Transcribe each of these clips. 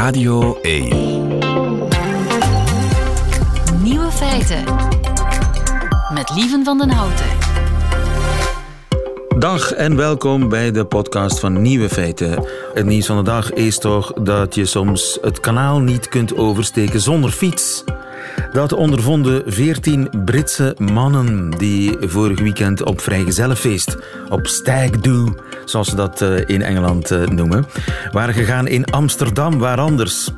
Radio 1. Nieuwe feiten. Met Lieven van den Houten. Dag en welkom bij de podcast van Nieuwe Feiten. Het nieuws van de dag is toch dat je soms het kanaal niet kunt oversteken zonder fiets. Dat ondervonden 14 Britse mannen die vorig weekend op vrijgezellenfeest, op Stag Do, zoals ze dat eh, in Engeland eh, noemen, waren gegaan in Amsterdam, waar anders.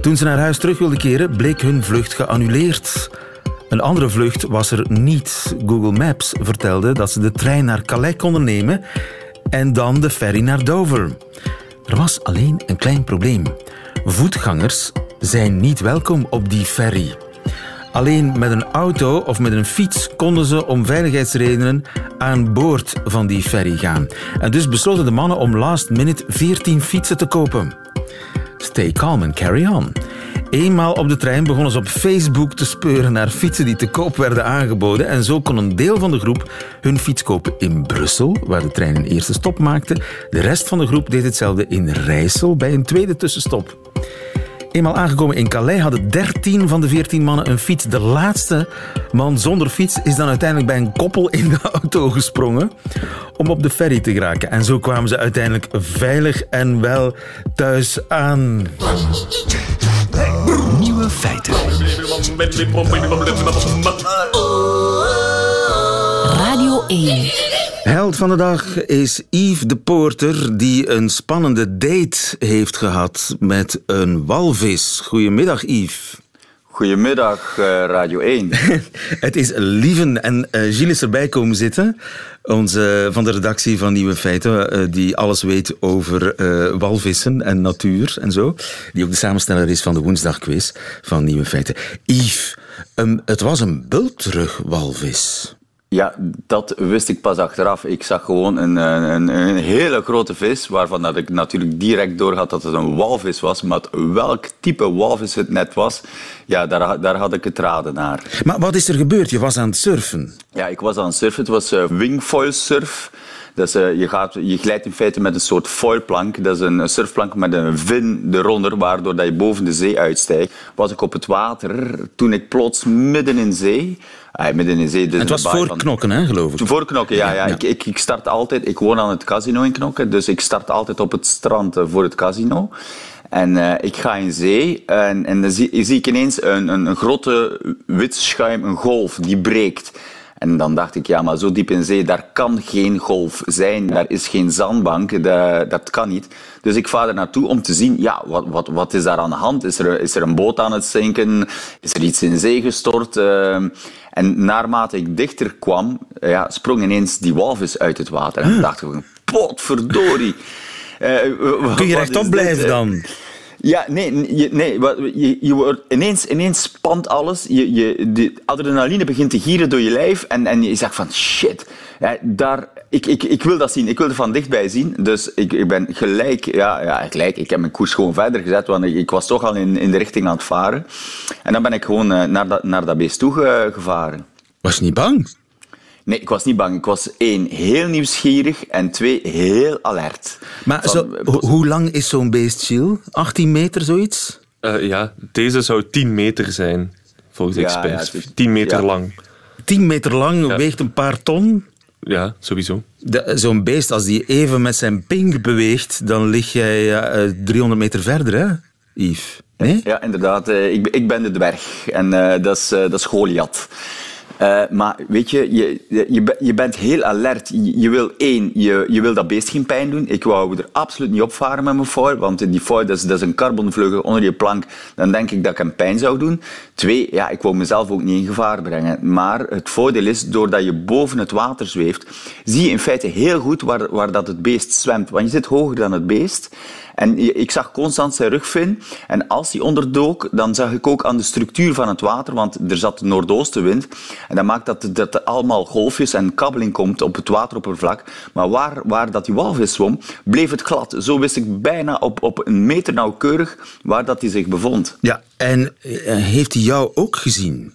Toen ze naar huis terug wilden keren, bleek hun vlucht geannuleerd. Een andere vlucht was er niet. Google Maps vertelde dat ze de trein naar Calais konden nemen en dan de ferry naar Dover. Er was alleen een klein probleem. Voetgangers zijn niet welkom op die ferry. Alleen met een auto of met een fiets konden ze om veiligheidsredenen aan boord van die ferry gaan. En dus besloten de mannen om last minute 14 fietsen te kopen. Stay calm and carry on. Eenmaal op de trein begonnen ze op Facebook te speuren naar fietsen die te koop werden aangeboden. En zo kon een deel van de groep hun fiets kopen in Brussel, waar de trein een eerste stop maakte. De rest van de groep deed hetzelfde in Rijssel bij een tweede tussenstop. Eenmaal aangekomen in Calais hadden 13 van de 14 mannen een fiets. De laatste man zonder fiets is dan uiteindelijk bij een koppel in de auto gesprongen om op de ferry te geraken. En zo kwamen ze uiteindelijk veilig en wel thuis aan. Nieuwe feiten. Radio 1. Held van de dag is Yves de Poorter, die een spannende date heeft gehad met een walvis. Goedemiddag, Yves. Goedemiddag, eh, Radio 1. Het is Lieven en eh, Gilles is erbij komen zitten. Onze, van de redactie van Nieuwe Feiten, eh, die alles weet over eh, walvissen en natuur en zo. Die ook de samensteller is van de woensdagquiz van Nieuwe Feiten. Yves, ehm, het was een bultrugwalvis. Ja, dat wist ik pas achteraf. Ik zag gewoon een, een, een hele grote vis, waarvan dat ik natuurlijk direct doorhad dat het een walvis was. Maar welk type walvis het net was, ja, daar, daar had ik het raden naar. Maar wat is er gebeurd? Je was aan het surfen. Ja, ik was aan het surfen. Het was uh, wingfoil surf. Dus uh, je, gaat, je glijdt in feite met een soort foilplank. Dat is een surfplank met een vin eronder, waardoor dat je boven de zee uitstijgt. Was ik op het water toen ik plots midden in zee... Ah, midden in zee dus het was voor van- knokken, hè, geloof ik. voor Knokken, ja. ja. Ja. Ik, ik, ik start altijd... Ik woon aan het casino in Knokken, dus ik start altijd op het strand eh, voor het casino. En eh, ik ga in zee en, en dan zie, zie ik ineens een, een, een grote wit schuim, een golf, die breekt. En dan dacht ik, ja, maar zo diep in zee, daar kan geen golf zijn. Daar is geen zandbank, dat, dat kan niet. Dus ik vaar er naartoe om te zien, ja, wat, wat, wat is daar aan de hand? Is er, is er een boot aan het zinken? Is er iets in zee gestort? Ehm, en naarmate ik dichter kwam, eh, ja, sprong ineens die walvis uit het water. En ik dacht gewoon, potverdorie. W- Kun je rechtop blijven dan? Ja, nee, nee je, je wordt, ineens, ineens spant alles. Je, je, de adrenaline begint te gieren door je lijf. En, en je zegt van shit, ja, daar, ik, ik, ik wil dat zien. Ik wil er van dichtbij zien. Dus ik, ik ben gelijk, ja, ja, gelijk. Ik heb mijn koers gewoon verder gezet. Want ik, ik was toch al in, in de richting aan het varen. En dan ben ik gewoon eh, naar, dat, naar dat beest toe ge- gevaren. Was je niet bang? Nee, ik was niet bang. Ik was één, heel nieuwsgierig. En twee, heel alert. Maar Van- zo, ho- hoe lang is zo'n beest, Gilles? 18 meter, zoiets? Eh, ja, deze zou 10 meter zijn, volgens Ja, experts. ja, het is- 10 meter ja. lang. 10 meter lang, Ja. weegt een paar ton. Ja, sowieso. Zo'n beest, als die even met zijn pink beweegt, dan lig jij eh, 300 meter verder, hè, Yves? Nee? Ja, inderdaad. eh, Ik, ik ben de dwerg en eh, dat, is, eh, dat is Goliath. Eh, maar weet je, je, je, je bent heel alert. Je, wil één, je, je wil dat beest geen pijn doen. Ik wou er absoluut niet op varen met mijn foil, want die foil dat is, dat is een carbonvleugel onder je plank. Dan denk ik dat ik hem pijn zou doen. Twee, ja, ik wou mezelf ook niet in gevaar brengen. Maar het voordeel is, doordat je boven het water zweeft, zie je in feite heel goed waar, waar dat het beest zwemt. Want je zit hoger dan het beest. En ik zag constant zijn rugvin. En als hij onderdook, dan zag ik ook aan de structuur van het water, want er zat noordoostenwind. En dat maakt dat, dat er allemaal golfjes en kabbeling komt op het wateroppervlak. Maar waar, waar dat die walvis zwom, bleef het glad. Zo wist ik bijna op, op een meter nauwkeurig waar dat hij zich bevond. Ja, en eh, heeft hij jou ook gezien?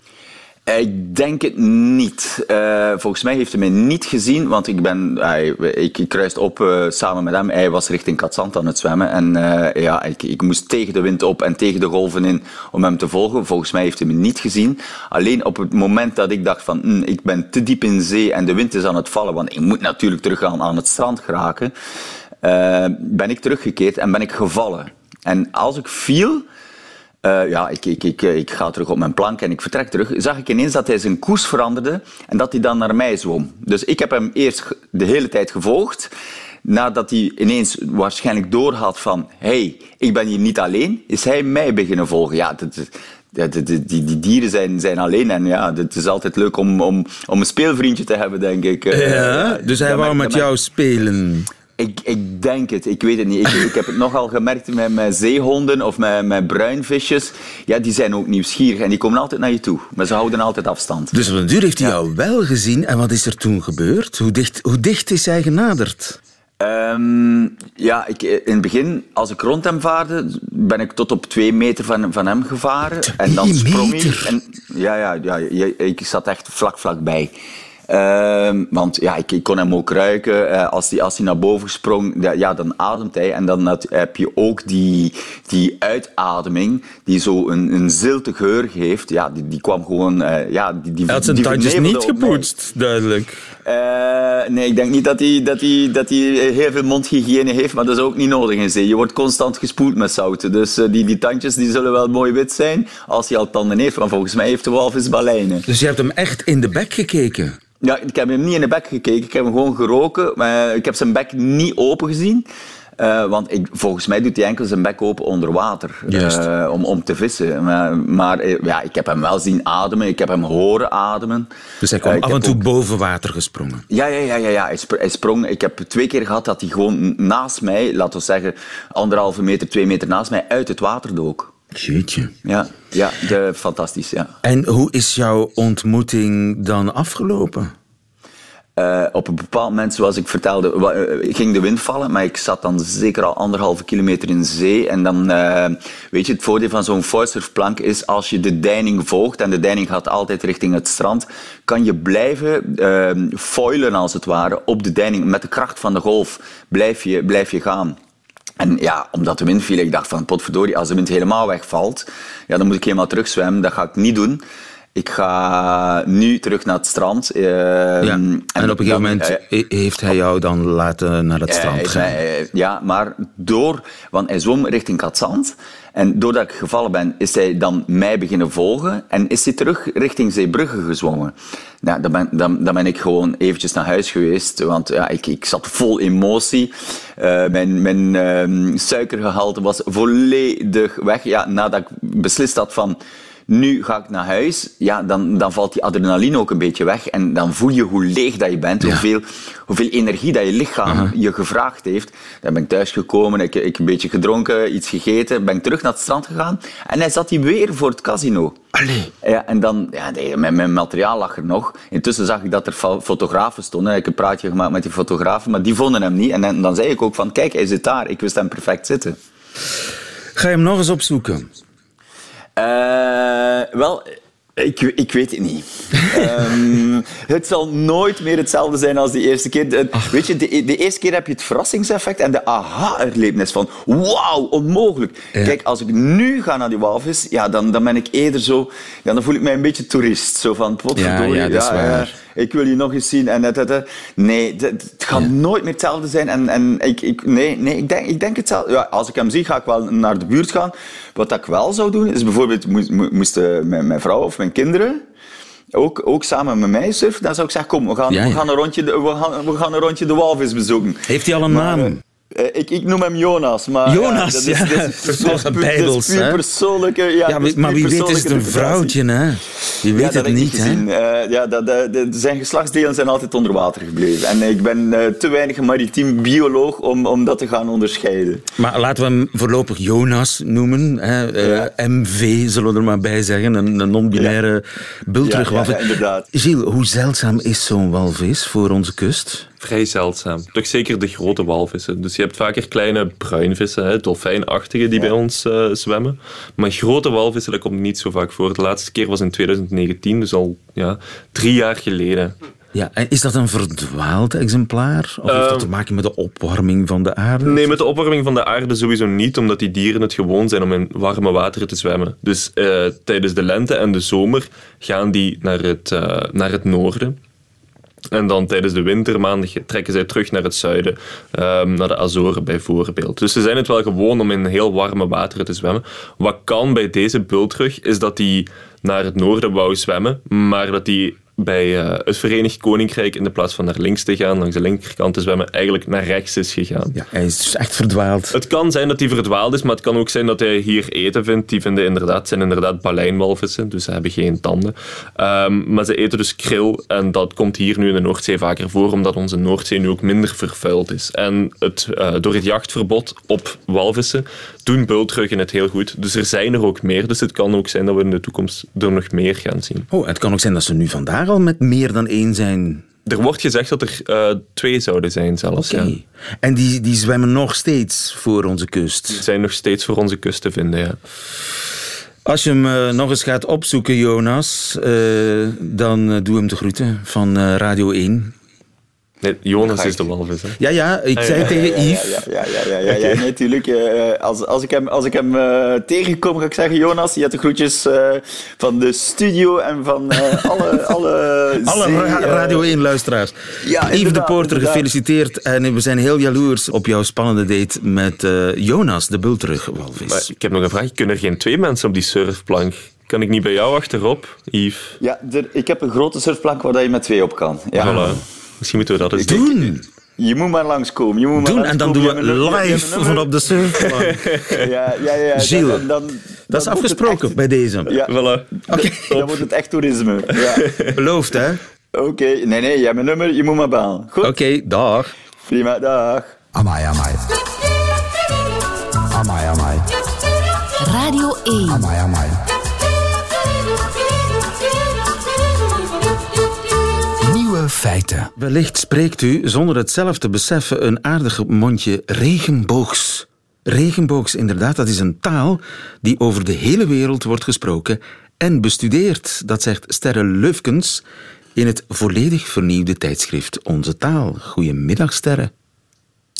Ik denk het niet. Uh, volgens mij heeft hij mij niet gezien, want ik ben, ik, ik kruiste op uh, samen met hem. Hij was richting Katzand aan het zwemmen en uh, ja, ik, ik moest tegen de wind op en tegen de golven in om hem te volgen. Volgens mij heeft hij me niet gezien. Alleen op het moment dat ik dacht van, hm, ik ben te diep in zee en de wind is aan het vallen, want ik moet natuurlijk teruggaan aan het strand geraken, ben ik teruggekeerd en ben ik gevallen. En als ik viel, uh, ja, ik, ik, ik, ik ga terug op mijn plank en ik vertrek terug. Zag ik ineens dat hij zijn koers veranderde en dat hij dan naar mij zwom. Dus ik heb hem eerst de hele tijd gevolgd. Nadat hij ineens waarschijnlijk doorhad van... hey, ik ben hier niet alleen, is hij mij beginnen volgen. Ja, dat, ja, die, die, die, dieren zijn, zijn alleen en ja, het is altijd leuk om, om, om een speelvriendje te hebben, denk ik. Ja, dus hij wou met jou spelen. Ik, ik denk het, ik weet het niet. Ik, ik heb het nogal gemerkt met, met zeehonden of met, met bruinvisjes. Ja, die zijn ook nieuwsgierig en die komen altijd naar je toe. Maar ze houden altijd afstand. Dus op een duur heeft hij jou wel gezien. En wat is er toen gebeurd? Hoe dicht, hoe dicht is hij genaderd? Um, ja, ik, in het begin, als ik rond hem vaarde, ben ik tot op twee meter van, van hem gevaren. en dan sprong hij. En, ja, ja, ja, ik zat echt vlak, vlak bij. Uh, want ja, ik, ik, kon hem ook ruiken. Uh, als hij als naar boven sprong, ja, dan ademt hij. En dan heb je ook die, die uitademing, die zo een, een zilte geur geeft. Ja, die, die kwam gewoon... Uh, ja, die, die, hij had zijn tandjes niet gepoetst, duidelijk. Uh, nee, ik denk niet dat hij, dat, hij, dat hij heel veel mondhygiëne heeft, maar dat is ook niet nodig in zee. Je wordt constant gespoeld met zouten. Dus die, die tandjes die zullen wel mooi wit zijn als hij al tanden heeft. Want volgens mij heeft de walvis baleinen. Dus je hebt hem echt in de bek gekeken? Ja, ik heb hem niet in de bek gekeken. Ik heb hem gewoon geroken. Maar ik heb zijn bek niet open gezien. Uh, want ik, volgens mij doet hij enkel zijn bek open onder water. Uh, om, om te vissen. Maar, maar ja, ik heb hem wel zien ademen. Ik heb hem horen ademen. Dus hij kwam af en toe ook... boven water gesprongen? Ja, ja, ja, ja, ja. Hij, spr hij, sprong. Ik heb twee keer gehad dat hij gewoon naast mij, laten we zeggen anderhalve meter, twee meter naast mij, uit het water dook. Jeetje. Ja, ja de, fantastisch. Ja. En hoe is jouw ontmoeting dan afgelopen? Uh, op een bepaald moment, zoals ik vertelde, uh, ging de wind vallen, maar ik zat dan zeker al anderhalve kilometer in zee. En dan, uh, weet je, het voordeel van zo'n foilsurfplank is als je de deining volgt, en de deining gaat altijd richting het strand, kan je blijven foilen als het ware op de deining. Met de kracht van de golf blijf je, blijf je gaan. En ja, omdat de wind viel, ik dacht van potverdorie, als de wind helemaal wegvalt, ja, dan moet ik helemaal terugzwemmen. Dat ga ik niet doen. Ik ga nu terug naar het strand. Uh, ja. En, en, op een gegeven moment heeft hij jou dan laten naar het strand gaan? ja, maar door... Want hij zwom richting Katzand. En doordat ik gevallen ben, is hij dan mij beginnen volgen. En is hij terug richting Zeebrugge gezwommen. Nou, dan, ben, dan, dan ben ik gewoon eventjes naar huis geweest. Want ja, ik, ik zat vol emotie. Uh, mijn mijn uh, suikergehalte was volledig weg. Ja, nadat ik beslist had van nu ga ik naar huis, ja, dan, dan valt die adrenaline ook een beetje weg. En dan voel je hoe leeg dat je bent, hoeveel, hoeveel energie dat je lichaam je gevraagd heeft. Dan ben ik thuisgekomen, ik, ik een beetje gedronken, iets gegeten, ben ik terug naar het strand gegaan. En hij zat hier weer voor het casino. Allee. Ja, en dan, ja, mijn, mijn materiaal lag er nog. Intussen zag ik dat er fotografen stonden. Ik heb een praatje gemaakt met die fotografen, maar die vonden hem niet. En dan, dan zei ik ook van, kijk, hij zit daar. Ik wist hem perfect zitten. Ga je hem nog eens opzoeken? Uh, wel, ik, ik weet het niet. um, het zal nooit meer hetzelfde zijn als de eerste keer. weet je, de, de, eerste keer heb je het verrassingseffect en de aha-erlevenis van wauw, onmogelijk. Kijk, als ik nu ga naar die walvis, ja, dan, dan ben ik eerder zo... Ja, dan voel ik mij een beetje toerist. Zo van, potverdorie. Ja, ja, dat is waar ik wil je nog eens zien. En dat, dat, Nee, het gaat nooit meer hetzelfde zijn. En, en ik, ik, nee, nee, ik denk, ik denk hetzelfde. Ja, als ik hem zie, ga ik wel naar de buurt gaan. Wat ik wel zou doen, is bijvoorbeeld, moesten mijn, mijn vrouw of mijn kinderen ook, ook samen met mij surfen, dan zou ik zeggen, kom, we gaan, We gaan, een, rondje, we gaan, we gaan een rondje de walvis bezoeken. Heeft hij al een naam? Eh, eh, ik, ik, noem hem Jonas, maar... Jonas, ja. Dat is, ja. Dat is, persoonlijke... Ja, ja maar, wie weet is het een vrouwtje, hè? Je weet het niet, hè? Uh, ja, dat, de, zijn geslachtsdelen zijn altijd onder water gebleven. En ik ben uh, te weinig een maritiem bioloog om, om dat te gaan onderscheiden. Maar laten we hem voorlopig Jonas noemen. Hè? MV, zullen we er maar bij zeggen. Een, een non-binaire bultrugwaffe. Ja, inderdaad. Gilles, hoe zeldzaam is zo'n walvis voor onze kust? Vrij zeldzaam. Toch zeker de grote walvissen. Dus je hebt vaker kleine bruinvissen, hè, dolfijnachtige, die bij ons uh, zwemmen. Maar grote walvissen, dat komt niet zo vaak voor. De laatste keer was in 2019, dus al ja, drie jaar geleden. Ja, en is dat een verdwaald exemplaar? Of heeft dat te maken met de opwarming van de aarde? Nee, met de opwarming van de aarde sowieso niet, omdat die dieren het gewoon zijn om in warme wateren te zwemmen. Dus uh, tijdens de lente en de zomer gaan die naar het, uh, naar het noorden. En dan tijdens de wintermaanden trekken zij terug naar het zuiden, um, naar de Azoren bijvoorbeeld. Dus ze zijn het wel gewoon om in heel warme wateren te zwemmen. Wat kan bij deze bultrug, is dat die naar het noorden wou zwemmen, maar dat die bij uh, het Verenigd Koninkrijk in de plaats van naar links te gaan, langs de linkerkant te zwemmen, eigenlijk naar rechts is gegaan. Ja, hij is dus echt verdwaald. Het kan zijn dat hij verdwaald is, maar het kan ook zijn dat hij hier eten vindt. Die vinden inderdaad, zijn inderdaad baleinwalvissen, dus ze hebben geen tanden. Um, maar ze eten dus krill en dat komt hier nu in de Noordzee vaker voor, omdat onze Noordzee nu ook minder vervuild is. En het, uh, door het jachtverbod op walvissen doen bultruggen het heel goed. Dus er zijn er ook meer, dus het kan ook zijn dat we in de toekomst er nog meer gaan zien. Oh, het kan ook zijn dat ze nu vandaag al met meer dan één zijn? Er wordt gezegd dat er uh, twee zouden zijn zelfs. Okay. Ja. En die, die zwemmen nog steeds voor onze kust? Die zijn nog steeds voor onze kust te vinden, ja. Als je hem uh, nog eens gaat opzoeken, Jonas, uh, dan doe hem de groeten van Radio 1. Nee, Jonas is de walvis. Hè? Ja, ja, ik ah, zei ja, tegen ja, Yves. Ja, ja, ja, ja, ja, ja, ja natuurlijk. Uh, als, als ik hem, als ik hem uh, tegenkom, ga ik zeggen: Jonas, je hebt de groetjes uh, van de studio en van alle. alle, alle ra Radio 1-luisteraars. Ja, Yves de Poorter, gefeliciteerd. En we zijn heel jaloers op jouw spannende date met Jonas, de bulterug-walvis. Maar ik heb nog een vraag: kunnen er geen twee mensen op die surfplank? Kan ik niet bij jou achterop, Yves? Ja, er, ik heb een grote surfplank waar je met twee op kan. Ja. Voilà. Misschien moeten we dat eens doen. Je moet maar langskomen. Je moet maar doen langskomen. en dan doen we live vanop de surfplank. ja, ja, ja. Gilles, dan, dan, dan dat is afgesproken echt, bij deze. Ja, voilà. Okay. Dan wordt het echt toerisme. Ja. Beloofd, hè? Oké, okay. nee, nee, jij hebt mijn nummer, je moet maar bellen. Goed? Oké, okay, dag. Prima, dag. Amai, amai. Amai, amai. Radio 1. Amai, amai. Feiten. Wellicht spreekt u, zonder het zelf te beseffen, een aardig mondje regenboogs. Regenboogs, inderdaad, dat is een taal die over de hele wereld wordt gesproken en bestudeerd. Dat zegt Sterre Lufkens in het volledig vernieuwde tijdschrift Onze Taal. Goedemiddag, Sterre.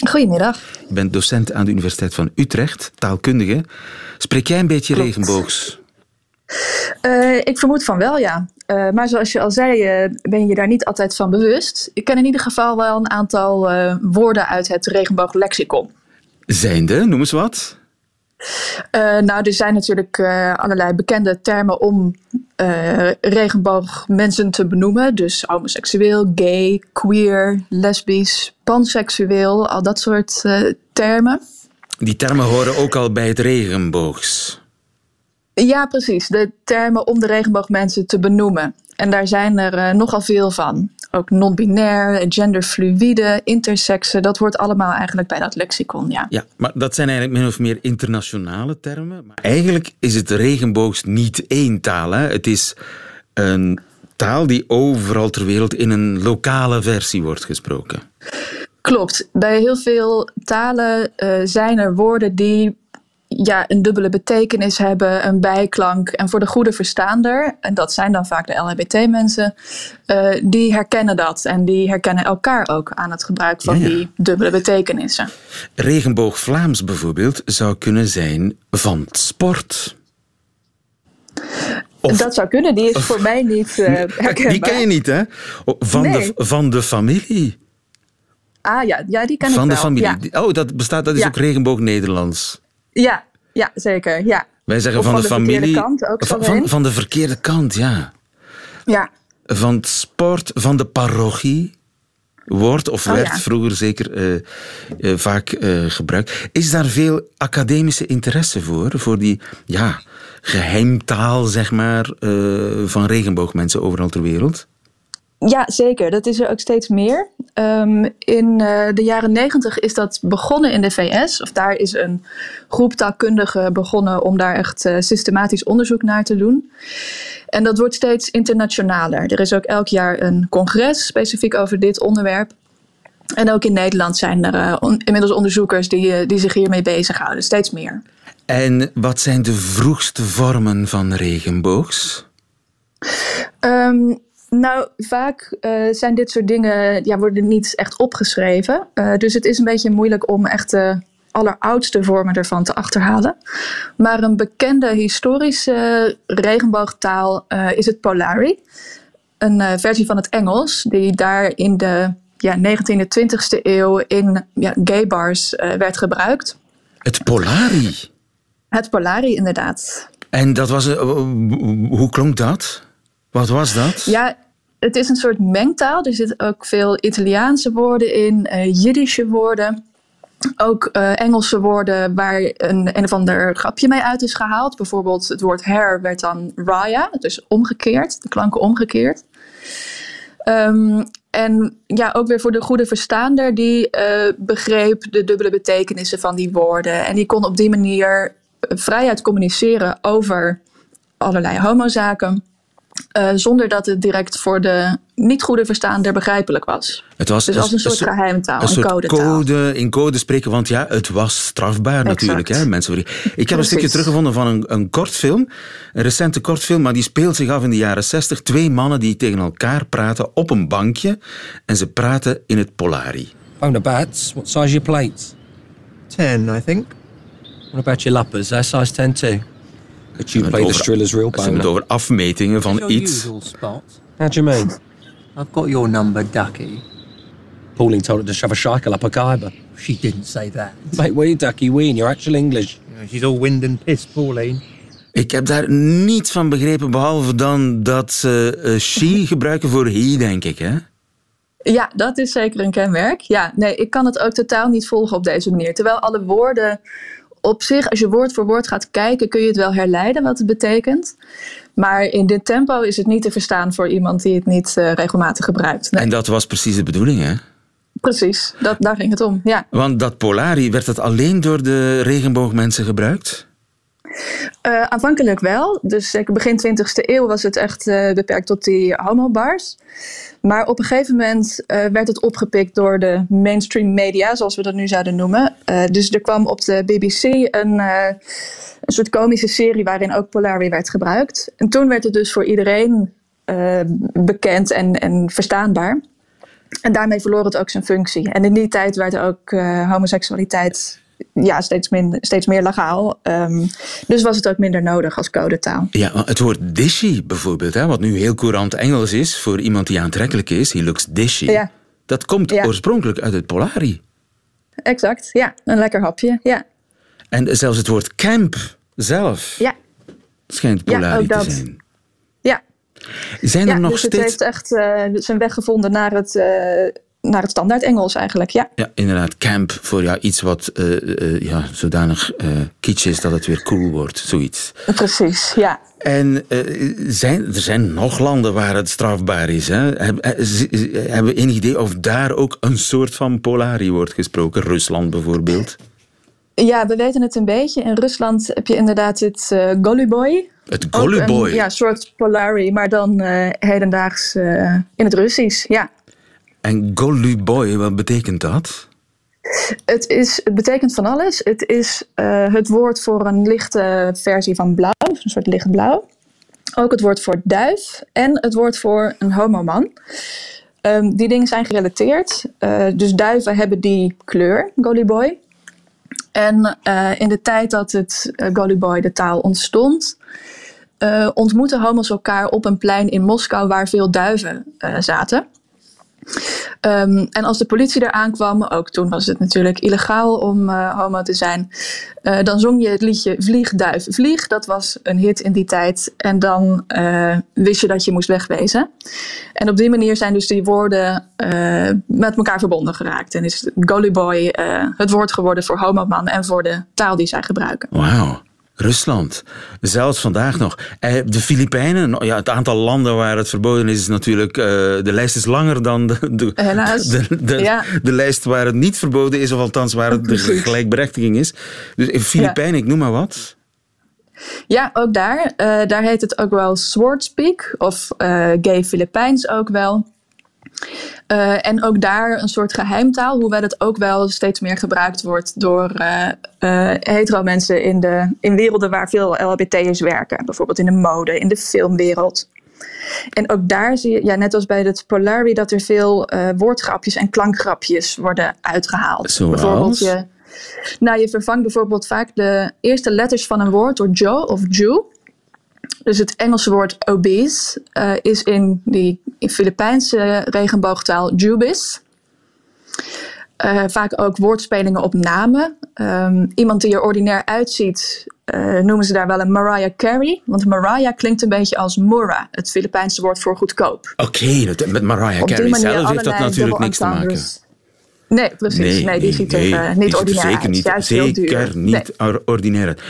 Goedemiddag. Je bent docent aan de Universiteit van Utrecht, taalkundige. Spreek jij een beetje Klopt. regenboogs? Uh, ik vermoed van wel, ja. Uh, maar zoals je al zei, uh, ben je daar niet altijd van bewust. Ik ken in ieder geval wel een aantal woorden uit het regenbooglexicon. Zijnde, noem eens wat. nou, er zijn natuurlijk allerlei bekende termen om regenboogmensen te benoemen. Dus homoseksueel, gay, queer, lesbisch, panseksueel, al dat soort termen. Die termen horen ook al bij het regenboogs. Ja, precies. De termen om de regenboogmensen te benoemen. En daar zijn er uh, nogal veel van. Ook non-binair, genderfluïde, intersexe. Dat hoort allemaal eigenlijk bij dat lexicon, ja. Ja, maar dat zijn eigenlijk min of meer internationale termen. Maar eigenlijk is het regenboogs niet één taal. Hè? Het is een taal die overal ter wereld in een lokale versie wordt gesproken. Klopt. Bij heel veel talen uh, zijn er woorden die ja, een dubbele betekenis hebben, een bijklank. En voor de goede verstaander, en dat zijn dan vaak de LHBT-mensen, uh, die herkennen dat. En die herkennen elkaar ook aan het gebruik van ja, ja. die dubbele betekenissen. Regenboog Vlaams bijvoorbeeld zou kunnen zijn van sport. Of, dat zou kunnen, die is of, voor mij niet uh, herkenbaar. Die ken je niet, hè? Van, nee. de, van de familie. Ah ja, ja die ken van ik wel. de familie. Ja. Oh, dat bestaat, dat is ook regenboog Nederlands. Ja, ja zeker. Ja. Wij zeggen of van, van de, de familie. Kant ook van, van, van, de verkeerde kant, ja. Ja. Van het sport, van de parochie. Wordt of Oh, werd ja. vroeger zeker uh, uh, vaak uh, gebruikt. Is daar veel academische interesse voor? Voor die ja, geheimtaal, zeg maar, van regenboogmensen overal ter wereld? Ja, zeker. Dat is er ook steeds meer. Um, in uh, de jaren negentig is dat begonnen in de VS. Of daar is een groep taalkundigen begonnen om daar echt uh, systematisch onderzoek naar te doen. En dat wordt steeds internationaler. Er is ook elk jaar een congres specifiek over dit onderwerp. En ook in Nederland zijn er uh, on, inmiddels onderzoekers die, die zich hiermee bezighouden, steeds meer. En wat zijn de vroegste vormen van regenboogs? Um, nou, vaak uh, zijn dit soort dingen ja, worden niet echt opgeschreven. dus het is een beetje moeilijk om echt de alleroudste vormen ervan te achterhalen. Maar een bekende historische regenboogtaal is het Polari. Een versie van het Engels, die daar in de ja, 19e, 20e eeuw in ja, gay bars werd gebruikt. Het Polari? Het Polari, inderdaad. En dat was, hoe klonk dat? Wat was dat? Ja, het is een soort mengtaal. Er zitten ook veel Italiaanse woorden in, uh, Jiddische woorden. Ook Engelse woorden waar een, een of ander grapje mee uit is gehaald. Bijvoorbeeld het woord hair werd dan raya, dus omgekeerd, de klanken omgekeerd. Um, en ja, ook weer voor de goede verstaander, die uh, begreep de dubbele betekenissen van die woorden. En die kon op die manier vrijheid communiceren over allerlei homozaken. Uh, zonder dat het direct voor de niet goede verstaander begrijpelijk was. Het was dus als een, een soort geheimtaal, een, soort codetaal. code in code spreken, want ja, het was strafbaar exact. natuurlijk. Hè, mensen. Ik heb Precies. een stukje teruggevonden van een, een kortfilm, een recente kortfilm, maar die speelt zich af in de jaren 60. Twee mannen die tegen elkaar praten op een bankje en ze praten in het Polari. Bonabats, what size your plates? Ten, I think. What about your lappers? They're size 10 too. Could you play the Striller's real Ze hebben het over afmetingen van iets. How do you mean? I've got your number, Ducky. Pauline told her to shove a shackle up a kaiba. She didn't say that. Mate, we, Ducky, we in your actual English. Yeah, she's all wind and piss, Pauline. Ik heb daar niets van begrepen, behalve dan dat ze uh, she gebruiken voor he, denk ik, hè? Ja, dat is zeker een kenmerk. Ja, nee, ik kan het ook totaal niet volgen op deze manier. Terwijl alle woorden op zich, als je woord voor woord gaat kijken, kun je het wel herleiden wat het betekent. Maar in dit tempo is het niet te verstaan voor iemand die het niet uh, regelmatig gebruikt. Nee. En dat was precies de bedoeling, hè? Precies, dat, daar ging het om, ja. Want dat Polari, werd dat alleen door de regenboogmensen gebruikt? Uh, aanvankelijk wel. Dus zeker begin 20e eeuw was het echt uh, beperkt tot die homobars. Maar op een gegeven moment uh, werd het opgepikt door de mainstream media, zoals we dat nu zouden noemen. dus er kwam op de BBC een, een soort komische serie waarin ook Polari werd gebruikt. En toen werd het dus voor iedereen bekend en, en verstaanbaar. En daarmee verloor het ook zijn functie. En in die tijd werd ook homoseksualiteit ja, steeds, minder, steeds meer legaal. Um, dus was het ook minder nodig als codetaal. Ja, het woord dishy bijvoorbeeld, hè, wat nu heel courant Engels is voor iemand die aantrekkelijk is, he looks dishy. Ja. Dat komt Ja. oorspronkelijk uit het Polari. Exact, ja. Een lekker hapje, ja. En zelfs het woord camp zelf Ja, schijnt Polari te zijn. ja. Zijn er nog dus steeds... het heeft echt eh, zijn weg gevonden naar het, eh, naar het standaard Engels eigenlijk, ja. Ja, inderdaad, camp voor ja, iets wat eh, eh, ja, zodanig eh kitsch is dat het weer cool wordt, zoiets. Precies, ja. En zijn, er zijn nog landen waar het strafbaar is. Hè? Hebben we enig idee of daar ook een soort van polari wordt gesproken? Rusland bijvoorbeeld. Ja, we weten het een beetje. In Rusland heb je inderdaad het eh Goluboy. Het Ook een, Goluboy. Ja, soort Polari, maar dan hedendaags in het Russisch, ja. En Goluboy, wat betekent dat? Het, is, het betekent van alles. Het is eh, het woord voor een lichte versie van blauw, een soort lichtblauw. Ook het woord voor duif en het woord voor een homoman. Ehm, die dingen zijn gerelateerd. Eh, dus duiven hebben die kleur, Goliboy. En eh, in de tijd dat het Goliboy, de taal, ontstond, ontmoetten homo's elkaar op een plein in Moskou waar veel duiven zaten. Um, en als de politie er aankwam, ook toen was het natuurlijk illegaal om uh, homo te zijn, uh, dan zong je het liedje Vlieg, duif, vlieg. Dat was een hit in die tijd. En dan uh, wist je dat je moest wegwezen. En op die manier zijn dus die woorden met elkaar verbonden geraakt. En is Goliboy het woord geworden voor homoman en voor de taal die zij gebruiken. Wauw. Rusland. Zelfs vandaag nog. Eh, De Filipijnen, ja, het aantal landen waar het verboden is, is natuurlijk. Uh, de lijst is langer dan de, de, Helaas. de, de, ja. de, lijst waar het niet verboden is, of althans waar het de gelijkberechtiging is. Dus in Filipijnen, ja. ik noem maar wat. Ja, ook daar. Uh, daar heet het ook wel Swartspeak of uh, Gay Filipijns ook wel. Uh, en ook daar een soort geheimtaal, hoewel het ook wel steeds meer gebruikt wordt door uh, uh, hetero mensen in, de, in werelden waar veel LHBT'ers werken. Bijvoorbeeld in de mode, in de filmwereld. En ook daar zie je, ja, net als bij het Polari, dat er veel woordgrapjes en klankgrapjes worden uitgehaald. Zoals? Bijvoorbeeld je, nou, je vervangt bijvoorbeeld vaak de eerste letters van een woord door Joe of Jew. Dus het Engelse woord obese uh, is in die in Filipijnse regenboogtaal jubis. Uh, vaak ook woordspelingen op namen. Um, iemand die er ordinair uitziet, uh, noemen ze daar wel een Mariah Carey. Want Mariah klinkt een beetje als Mura, het Filipijnse woord voor goedkoop. Oké, okay, met Mariah Carey zelf heeft dat natuurlijk niks te maken. Nee, precies. Nee, nee die ziet nee, er niet ordinair zeker uit. Niet, Juist zeker niet nee. ordinair uit.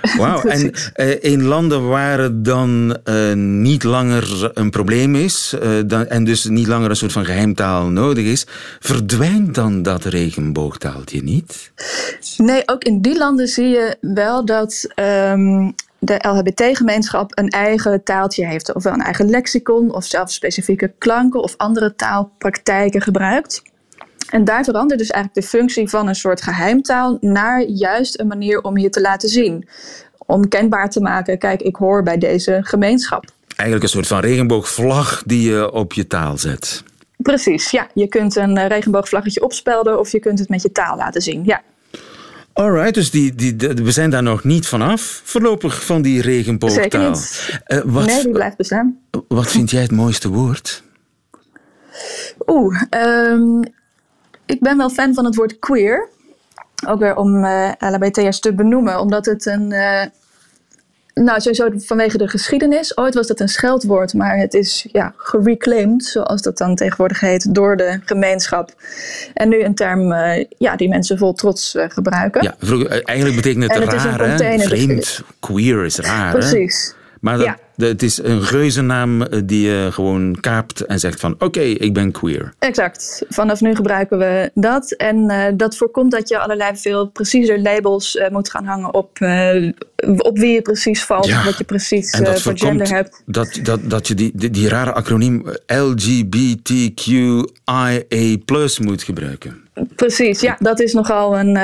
Wauw, en uh, in landen waar het dan uh, niet langer een probleem is dan, en dus niet langer een soort van geheimtaal nodig is, verdwijnt dan dat regenboogtaaltje niet? Nee, ook in die landen zie je wel dat um, de LHBT-gemeenschap een eigen taaltje heeft, ofwel een eigen lexicon of zelfs specifieke klanken of andere taalpraktijken gebruikt. En daar verandert dus eigenlijk de functie van een soort geheimtaal naar juist een manier om je te laten zien. Om kenbaar te maken, kijk, ik hoor bij deze gemeenschap. Eigenlijk een soort van regenboogvlag die je op je taal zet. Precies, ja. Je kunt een regenboogvlaggetje opspelden of je kunt het met je taal laten zien, ja. Alright, dus die, die, we zijn daar nog niet vanaf, voorlopig, van die regenboogtaal. Zeker niet. Uh, wat, nee, die blijft bestaan. Wat vind jij het mooiste woord? Oeh, um, ik ben wel fan van het woord queer. Ook weer om uh, LHBT'ers te benoemen, omdat het een. Uh, nou, sowieso vanwege de geschiedenis. Ooit was dat een scheldwoord, maar het is ja, gereclaimed, zoals dat dan tegenwoordig heet, door de gemeenschap. En nu een term uh, ja, die mensen vol trots gebruiken. Ja, vroeger, eigenlijk betekent het, het raar, hè? Vreemd. Queer is raar, Precies. Hè? Maar dat, ja. Het is een geuzennaam die je gewoon kaapt en zegt van oké, okay, ik ben queer. Exact. Vanaf nu gebruiken we dat. En uh, dat voorkomt dat je allerlei veel preciezer labels uh, moet gaan hangen op, uh, op wie je precies valt, ja. wat je precies en dat voor gender hebt. Dat, dat, dat je die, die, die rare acroniem LGBTQIA moet gebruiken. Precies, ja, dat is nogal een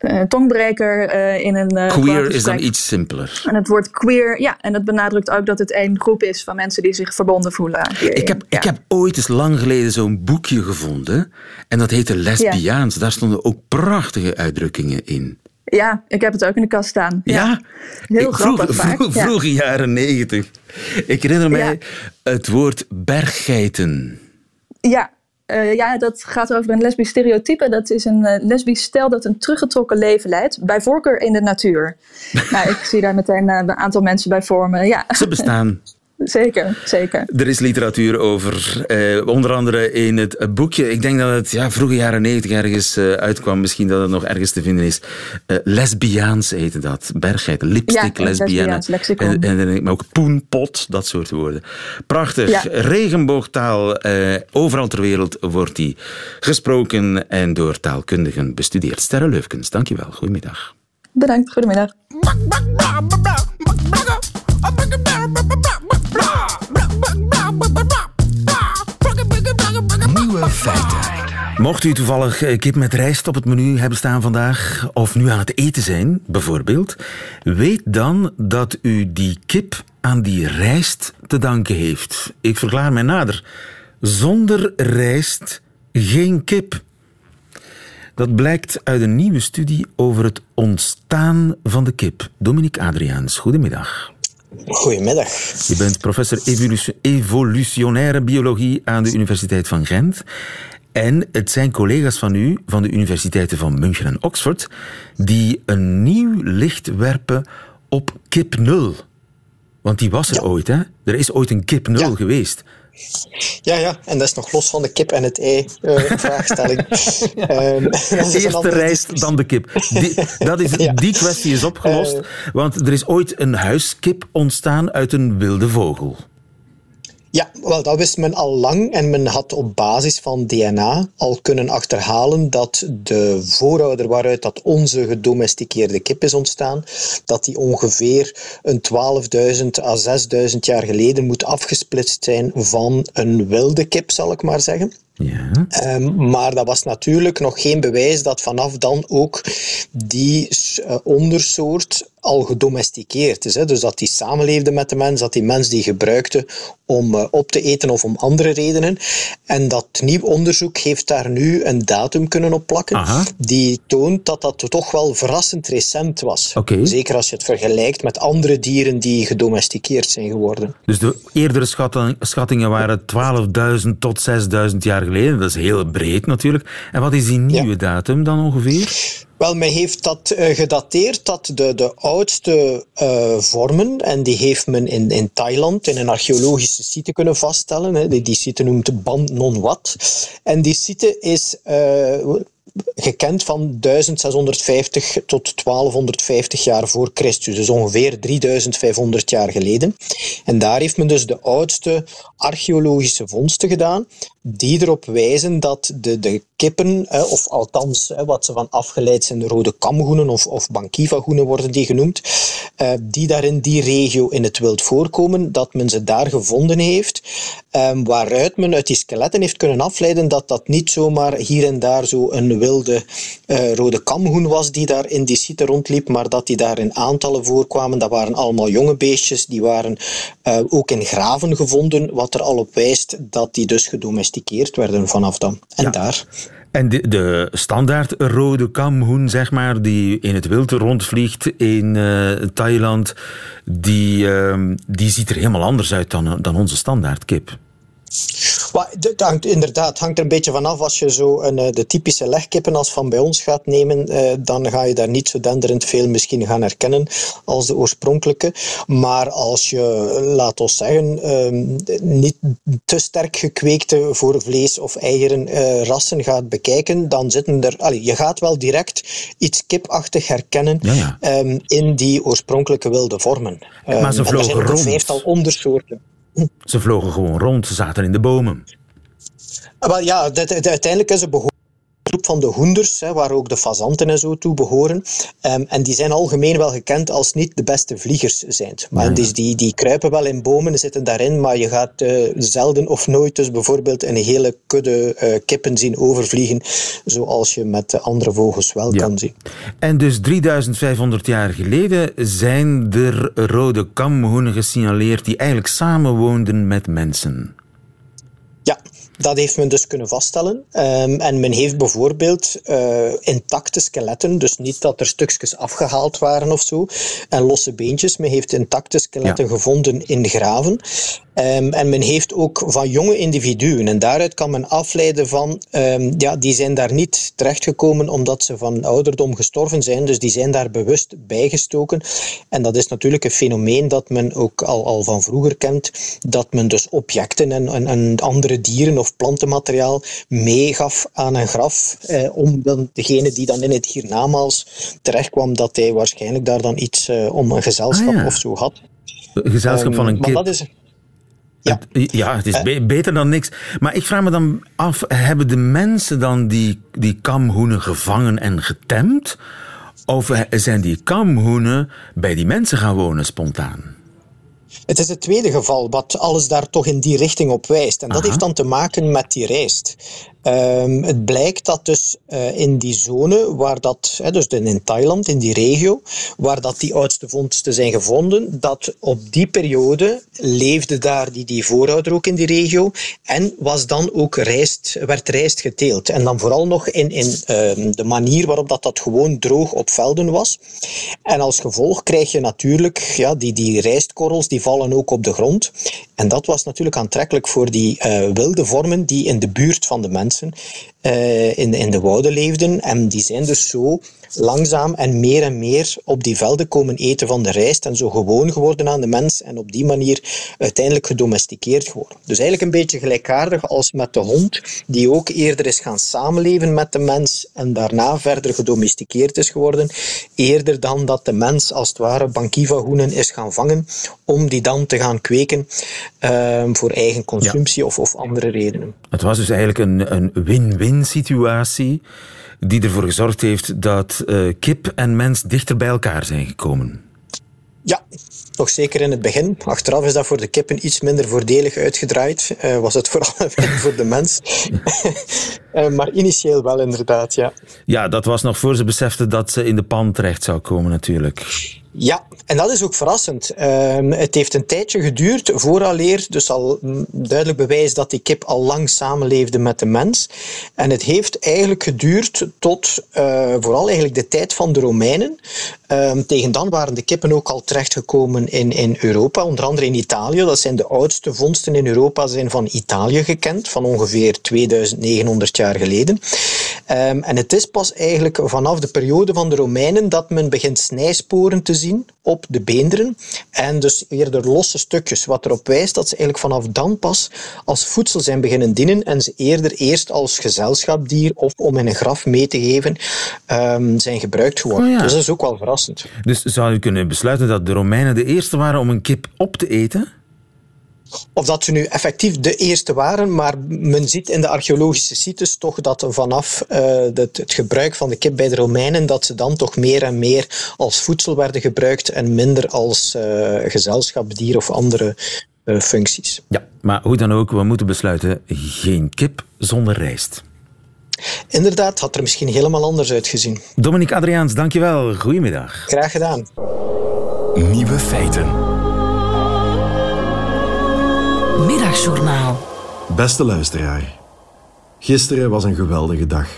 uh, tongbreker uh, in een. Uh, queer is dan iets simpeler. En het woord queer, ja, en dat benadrukt ook dat het één groep is van mensen die zich verbonden voelen. Hierin. Ik heb, ja. ik heb ooit eens lang geleden zo'n boekje gevonden en dat heette Lesbiaans. Ja. Daar stonden ook prachtige uitdrukkingen in. Ja, ik heb het ook in de kast staan. Ja, ja. heel grappig vroeg, vroeg in jaren negentig. Ik herinner mij het woord berggeiten. Ja, uh, ja, dat gaat over een lesbisch stereotype. Dat is een uh, lesbisch stel dat een teruggetrokken leven leidt. Bij voorkeur in de natuur. nou, ik zie daar meteen uh, een aantal mensen bij vormen. Ja. Ze bestaan. Zeker, zeker. Er is literatuur over, eh, onder andere in het boekje. Ik denk dat het ja, vroege jaren negentig ergens uh, uitkwam. Misschien dat het nog ergens te vinden is. Uh, lesbiaans heette dat. Bergheid, lipstick, ja, lesbienne. En, en, en, maar ook poenpot, dat soort woorden. Prachtig. Ja. Regenboogtaal. Uh, overal ter wereld wordt die gesproken en door taalkundigen bestudeerd. Sterre Leufkens, dankjewel. Goedemiddag. Bedankt, goedemiddag. Nieuwe feiten. Mocht u toevallig kip met rijst op het menu hebben staan vandaag, of nu aan het eten zijn, bijvoorbeeld, weet dan dat u die kip aan die rijst te danken heeft. Ik verklaar mij nader. Zonder rijst geen kip. Dat blijkt uit een nieuwe studie over het ontstaan van de kip. Dominique Adriaans, goedemiddag. Goedemiddag. Je bent professor evolutionaire biologie aan de Universiteit van Gent. En het zijn collega's van u, van de universiteiten van München en Oxford, die een nieuw licht werpen op kip nul. Want die was er Ja. ooit, hè? Er is ooit een kip nul Ja. geweest. Ja, ja, en dat is nog los van de kip en het ei eh, vraagstelling. Ehm, Eerst de rijst, dan de kip. Die, dat is, Ja. Die kwestie is opgelost, Eh. want er is ooit een huiskip ontstaan uit een wilde vogel. Ja, wel, dat wist men al lang en men had op basis van DNA al kunnen achterhalen dat de voorouder waaruit dat onze gedomesticeerde kip is ontstaan, dat die ongeveer een 12.000 à 6.000 jaar geleden moet afgesplitst zijn van een wilde kip, zal ik maar zeggen. Ja. Um, maar dat was natuurlijk nog geen bewijs dat vanaf dan ook die uh, ondersoort al gedomesticeerd is. Hè. Dus dat die samenleefde met de mens, dat die mens die gebruikte om uh, op te eten of om andere redenen. En dat nieuw onderzoek heeft daar nu een datum kunnen op plakken Aha. die toont dat dat toch wel verrassend recent was. Zeker als je het vergelijkt met andere dieren die gedomesticeerd zijn geworden. Dus de eerdere schatting- schattingen waren 12.000 tot 6.000 jaar geleden. Dat is heel breed natuurlijk. En wat is die nieuwe datum dan ongeveer? Wel, men heeft dat uh, gedateerd dat de, de oudste uh, vormen, en die heeft men in, in Thailand in een archeologische site kunnen vaststellen. Hè. Die, die site noemt Ban Non Wat. En die site is uh, gekend van 1650 tot 1250 jaar voor Christus, dus ongeveer 3500 jaar geleden. En daar heeft men dus de oudste archeologische vondsten gedaan, die erop wijzen dat de, de kippen, of althans wat ze van afgeleid zijn, de rode kamgoenen of, of bankiva-goenen worden die genoemd, die daar in die regio in het wild voorkomen, dat men ze daar gevonden heeft, waaruit men uit die skeletten heeft kunnen afleiden dat dat niet zomaar hier en daar zo een wilde uh, rode kamhoen was die daar in die site rondliep, maar dat die daar in aantallen voorkwamen. Dat waren allemaal jonge beestjes, die waren uh, ook in graven gevonden, wat er al op wijst dat die dus gedomesticeerd werden vanaf dan. En Ja. daar. En de, de standaard rode kamhoen, zeg maar, die in het wild rondvliegt in eh, Thailand, die, ehm, die ziet er helemaal anders uit dan, dan onze standaard kip. Maar het hangt, inderdaad, hangt er een beetje vanaf. Als je zo een, eh, de typische legkippen als van bij ons gaat nemen, eh, dan ga je daar niet zo denderend veel misschien gaan herkennen als de oorspronkelijke. Maar als je, laat ons zeggen, ehm, niet te sterk gekweekte voor vlees of eieren eh, rassen gaat bekijken, dan zitten er... Allee, je gaat wel direct iets kipachtig herkennen Ja, ja. ehm, in die oorspronkelijke wilde vormen. maar ze Ehm, en er vlogen zijn ook een rond. vijftal ondersoorten. Ze vlogen gewoon rond, ze zaten in de bomen. Ah, Wel ja, uiteindelijk is het behoorlijk groep van de hoenders, hè, waar ook de fazanten en zo toe behoren. Ehm, en die zijn algemeen wel gekend als niet de beste vliegers zijn. Maar Ja. dus die, die kruipen wel in bomen, zitten daarin, maar je gaat eh, zelden of nooit dus bijvoorbeeld een hele kudde eh, kippen zien overvliegen, zoals je met de andere vogels wel Ja. kan zien. En dus 3500 jaar geleden zijn er rode kamhoenen gesignaleerd die eigenlijk samenwoonden met mensen. Ja, dat heeft men dus kunnen vaststellen. Ehm, en men heeft bijvoorbeeld eh, intacte skeletten, dus niet dat er stukjes afgehaald waren of zo, en losse beentjes. Men heeft intacte skeletten Ja. gevonden in graven. Ehm, en men heeft ook van jonge individuen. En daaruit kan men afleiden van, ehm, ja, die zijn daar niet terechtgekomen omdat ze van ouderdom gestorven zijn. Dus die zijn daar bewust bijgestoken. En dat is natuurlijk een fenomeen dat men ook al, al van vroeger kent. Dat men dus objecten en, en, en andere dieren of plantenmateriaal meegaf aan een graf. Eh, om dan degene die dan in het hiernamaals terechtkwam, dat hij waarschijnlijk daar dan iets eh, om een gezelschap Ah, ja. of zo had. Een gezelschap van een Ehm, maar kip. dat is... Ja. Het- ja, het is be- beter dan niks. Maar ik vraag me dan af, hebben de mensen dan die, die kamhoenen gevangen en getemd? Of zijn die kamhoenen bij die mensen gaan wonen spontaan? Het is het tweede geval wat alles daar toch in die richting op wijst. En dat Aha. heeft dan te maken met die rijst. Ehm, het blijkt dat dus eh, in die zone, waar dat, dus in Thailand, in die regio, waar dat die oudste vondsten zijn gevonden, dat op die periode leefde daar die, die voorouder ook in die regio en was dan ook rijst, werd rijst geteeld. En dan vooral nog in, in ehm, de manier waarop dat, dat gewoon droog op velden was. En als gevolg krijg je natuurlijk ja, die, die rijstkorrels, die vallen ook op de grond. En dat was natuurlijk aantrekkelijk voor die eh, wilde vormen die in de buurt van de mensen eh, in, in de wouden leefden. En die zijn dus zo langzaam en meer en meer op die velden komen eten van de rijst en zo gewoon geworden aan de mens en op die manier uiteindelijk gedomesticeerd geworden. Dus eigenlijk een beetje gelijkaardig als met de hond, die ook eerder is gaan samenleven met de mens en daarna verder gedomesticeerd is geworden, eerder dan dat de mens als het ware bankiva-hoenen is gaan vangen om die dan te gaan kweken ehm, voor eigen consumptie of, of andere redenen. Het was dus eigenlijk een, een win-win situatie die ervoor gezorgd heeft dat eh, kip en mens dichter bij elkaar zijn gekomen. Ja, nog zeker in het begin. Achteraf is dat voor de kippen iets minder voordelig uitgedraaid. Eh, was het vooral voor de mens. Eh, maar initieel wel inderdaad, ja. Ja, dat was nog voor ze beseften dat ze in de pan terecht zou komen natuurlijk. Ja, en dat is ook verrassend. Ehm, het heeft een tijdje geduurd vooraleer, dus al duidelijk bewijs dat die kip al lang samenleefde met de mens. En het heeft eigenlijk geduurd tot uh, vooral eigenlijk de tijd van de Romeinen. Ehm, tegen dan waren de kippen ook al terechtgekomen in, in Europa, onder andere in Italië. Dat zijn de oudste vondsten in Europa zijn van Italië gekend, van ongeveer 2900 jaar geleden. Um, en het is pas eigenlijk vanaf de periode van de Romeinen dat men begint snijsporen te zien op de beenderen. En dus eerder losse stukjes, wat erop wijst dat ze eigenlijk vanaf dan pas als voedsel zijn beginnen dienen en ze eerder eerst als gezelschapsdier of om in een graf mee te geven um, zijn gebruikt geworden. Oh ja. Dus dat is ook wel verrassend. Dus zou je kunnen besluiten dat de Romeinen de eerste waren om een kip op te eten? Of dat ze nu effectief de eerste waren, maar men ziet in de archeologische sites toch dat vanaf uh, het, het, gebruik van de kip bij de Romeinen, dat ze dan toch meer en meer als voedsel werden gebruikt en minder als uh, gezelschapsdier of andere uh, functies. Ja, maar hoe dan ook, we moeten besluiten, geen kip zonder rijst. Inderdaad, had er misschien helemaal anders uitgezien. Dominique Adriaans, dankjewel. Goedemiddag. Graag gedaan. Nieuwe feiten. Middagjournaal. Beste luisteraar. Gisteren was een geweldige dag.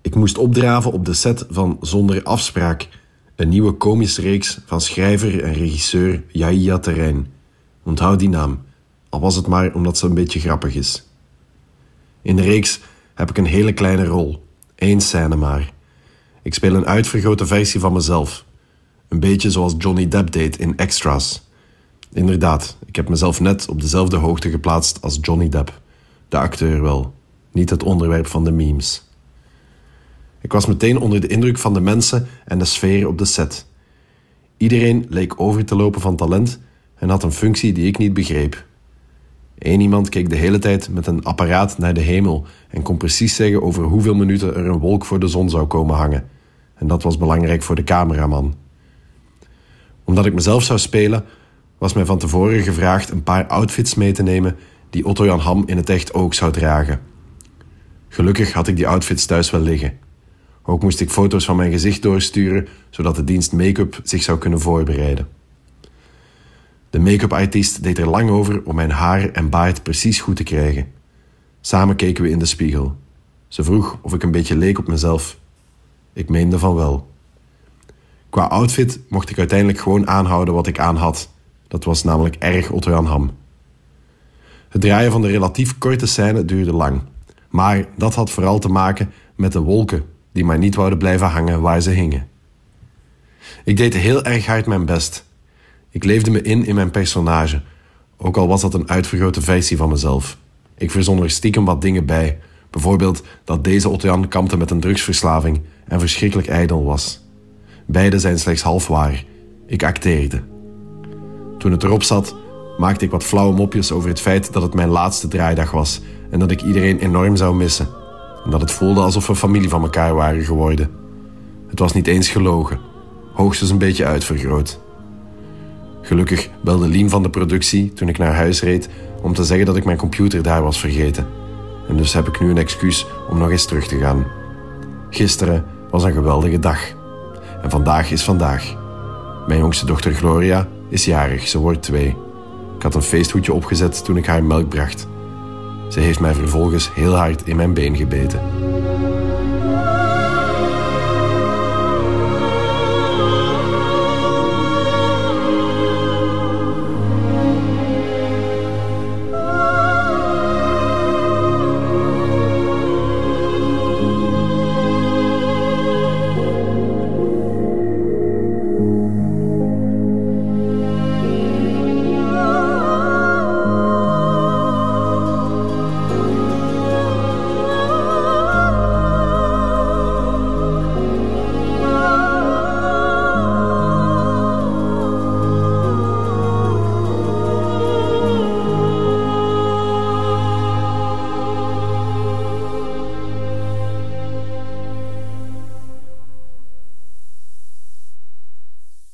Ik moest opdraven op de set van Zonder Afspraak, een nieuwe komische reeks van schrijver en regisseur Yahya Terrein. Onthoud die naam, al was het maar omdat ze een beetje grappig is. In de reeks heb ik een hele kleine rol, één scène maar. Ik speel een uitvergrote versie van mezelf. Een beetje zoals Johnny Depp deed in Extras. Inderdaad, ik heb mezelf net op dezelfde hoogte geplaatst als Johnny Depp. De acteur wel, niet het onderwerp van de memes. Ik was meteen onder de indruk van de mensen en de sfeer op de set. Iedereen leek over te lopen van talent en had een functie die ik niet begreep. Eén iemand keek de hele tijd met een apparaat naar de hemel en kon precies zeggen over hoeveel minuten er een wolk voor de zon zou komen hangen. En dat was belangrijk voor de cameraman. Omdat ik mezelf zou spelen, was mij van tevoren gevraagd een paar outfits mee te nemen die Otto Jan Ham in het echt ook zou dragen. Gelukkig had ik die outfits thuis wel liggen. Ook moest ik foto's van mijn gezicht doorsturen, zodat de dienst make-up zich zou kunnen voorbereiden. De make-up artiest deed er lang over om mijn haar en baard precies goed te krijgen. Samen keken we in de spiegel. Ze vroeg of ik een beetje leek op mezelf. Ik meende van wel. Qua outfit mocht ik uiteindelijk gewoon aanhouden wat ik aan had. Dat was namelijk erg Otto Jan Ham. Het draaien van de relatief korte scène duurde lang. Maar dat had vooral te maken met de wolken die maar niet wouden blijven hangen waar ze hingen. Ik deed heel erg hard mijn best. Ik leefde me in in mijn personage, ook al was dat een uitvergrote versie van mezelf. Ik verzon er stiekem wat dingen bij, bijvoorbeeld dat deze Otto kampte met een drugsverslaving en verschrikkelijk ijdel was. Beide zijn slechts half waar. Ik acteerde. Toen het erop zat, maakte ik wat flauwe mopjes over het feit dat het mijn laatste draaidag was en dat ik iedereen enorm zou missen. En dat het voelde alsof we familie van elkaar waren geworden. Het was niet eens gelogen, hoogstens een beetje uitvergroot. Gelukkig belde Lien van de productie toen ik naar huis reed om te zeggen dat ik mijn computer daar was vergeten. En dus heb ik nu een excuus om nog eens terug te gaan. Gisteren was een geweldige dag. En vandaag is vandaag. Mijn jongste dochter Gloria is jarig, ze wordt twee. Ik had een feesthoedje opgezet toen ik haar melk bracht. Ze heeft mij vervolgens heel hard in mijn been gebeten.